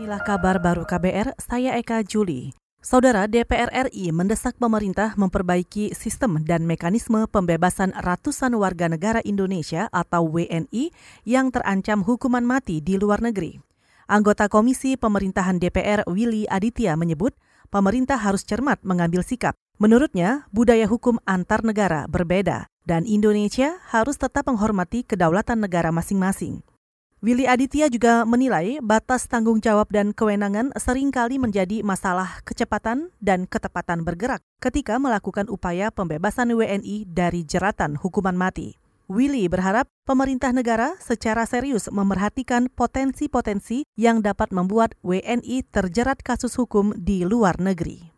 Inilah kabar baru KBR, saya Eka Juli. Saudara DPR RI mendesak pemerintah memperbaiki sistem dan mekanisme pembebasan ratusan warga negara Indonesia atau WNI yang terancam hukuman mati di luar negeri. Anggota Komisi Pemerintahan DPR Willy Aditya menyebut pemerintah harus cermat mengambil sikap. Menurutnya, budaya hukum antar negara berbeda dan Indonesia harus tetap menghormati kedaulatan negara masing-masing. Willy Aditya juga menilai batas tanggung jawab dan kewenangan sering kali menjadi masalah kecepatan dan ketepatan bergerak ketika melakukan upaya pembebasan WNI dari jeratan hukuman mati. Willy berharap pemerintah negara secara serius memerhatikan potensi-potensi yang dapat membuat WNI terjerat kasus hukum di luar negeri.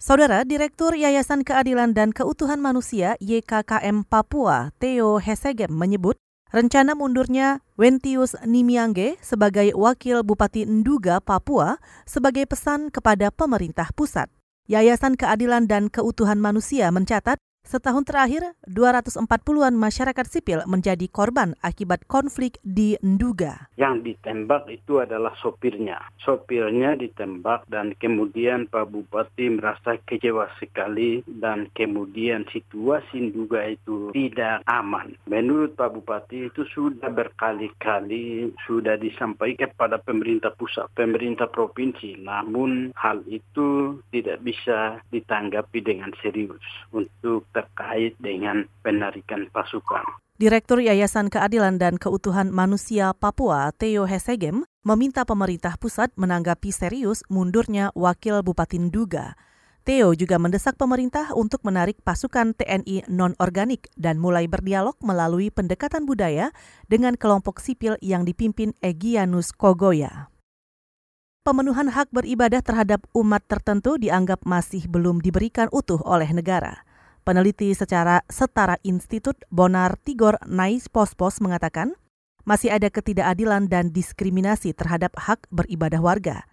Saudara Direktur Yayasan Keadilan dan Keutuhan Manusia YKKM Papua, Theo Hesegem menyebut Rencana mundurnya Wentius Nimiangge sebagai Wakil Bupati Nduga, Papua sebagai pesan kepada pemerintah pusat. Yayasan Keadilan dan Keutuhan Manusia mencatat Setahun terakhir, 240-an masyarakat sipil menjadi korban akibat konflik di Nduga. Yang ditembak itu adalah sopirnya. Sopirnya ditembak dan kemudian Pak Bupati merasa kecewa sekali dan kemudian situasi Nduga itu tidak aman. Menurut Pak Bupati itu sudah berkali-kali sudah disampaikan pada pemerintah pusat, pemerintah provinsi. Namun hal itu tidak bisa ditanggapi dengan serius untuk terkait dengan penarikan pasukan. Direktur Yayasan Keadilan dan Keutuhan Manusia Papua, Theo Hesegem, meminta pemerintah pusat menanggapi serius mundurnya Wakil Bupati Nduga. Theo juga mendesak pemerintah untuk menarik pasukan TNI non-organik dan mulai berdialog melalui pendekatan budaya dengan kelompok sipil yang dipimpin Egyanus Kogoya. Pemenuhan hak beribadah terhadap umat tertentu dianggap masih belum diberikan utuh oleh negara. Peneliti secara setara Institut Bonar Tigor Nais Pospos mengatakan, masih ada ketidakadilan dan diskriminasi terhadap hak beribadah warga.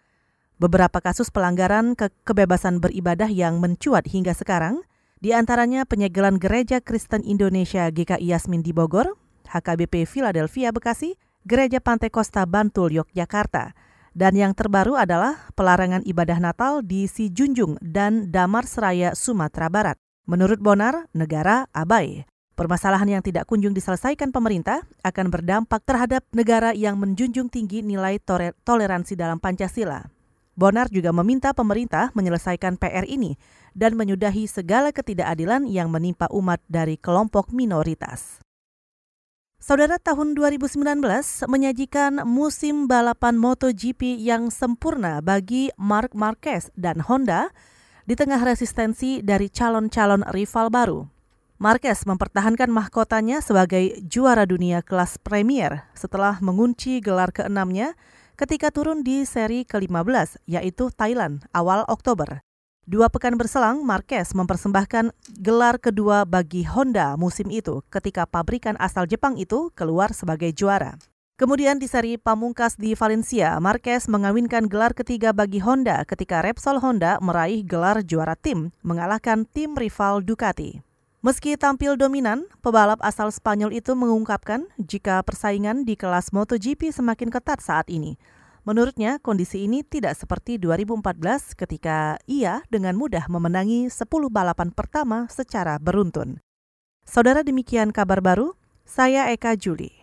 Beberapa kasus pelanggaran ke kebebasan beribadah yang mencuat hingga sekarang, di antaranya penyegelan Gereja Kristen Indonesia GKI Yasmin di Bogor, HKBP Philadelphia Bekasi, Gereja Pantai Costa Bantul Yogyakarta, dan yang terbaru adalah pelarangan ibadah Natal di Sijunjung dan Damar Seraya, Sumatera Barat. Menurut Bonar, negara abai. Permasalahan yang tidak kunjung diselesaikan pemerintah akan berdampak terhadap negara yang menjunjung tinggi nilai toleransi dalam Pancasila. Bonar juga meminta pemerintah menyelesaikan PR ini dan menyudahi segala ketidakadilan yang menimpa umat dari kelompok minoritas. Saudara tahun 2019 menyajikan musim balapan MotoGP yang sempurna bagi Mark Marquez dan Honda di tengah resistensi dari calon-calon rival baru. Marquez mempertahankan mahkotanya sebagai juara dunia kelas Premier setelah mengunci gelar keenamnya ketika turun di seri ke-15, yaitu Thailand, awal Oktober. Dua pekan berselang, Marquez mempersembahkan gelar kedua bagi Honda musim itu ketika pabrikan asal Jepang itu keluar sebagai juara. Kemudian di seri pamungkas di Valencia, Marquez mengawinkan gelar ketiga bagi Honda ketika Repsol Honda meraih gelar juara tim, mengalahkan tim rival Ducati. Meski tampil dominan, pebalap asal Spanyol itu mengungkapkan jika persaingan di kelas MotoGP semakin ketat saat ini. Menurutnya, kondisi ini tidak seperti 2014 ketika ia dengan mudah memenangi 10 balapan pertama secara beruntun. Saudara demikian kabar baru, saya Eka Juli.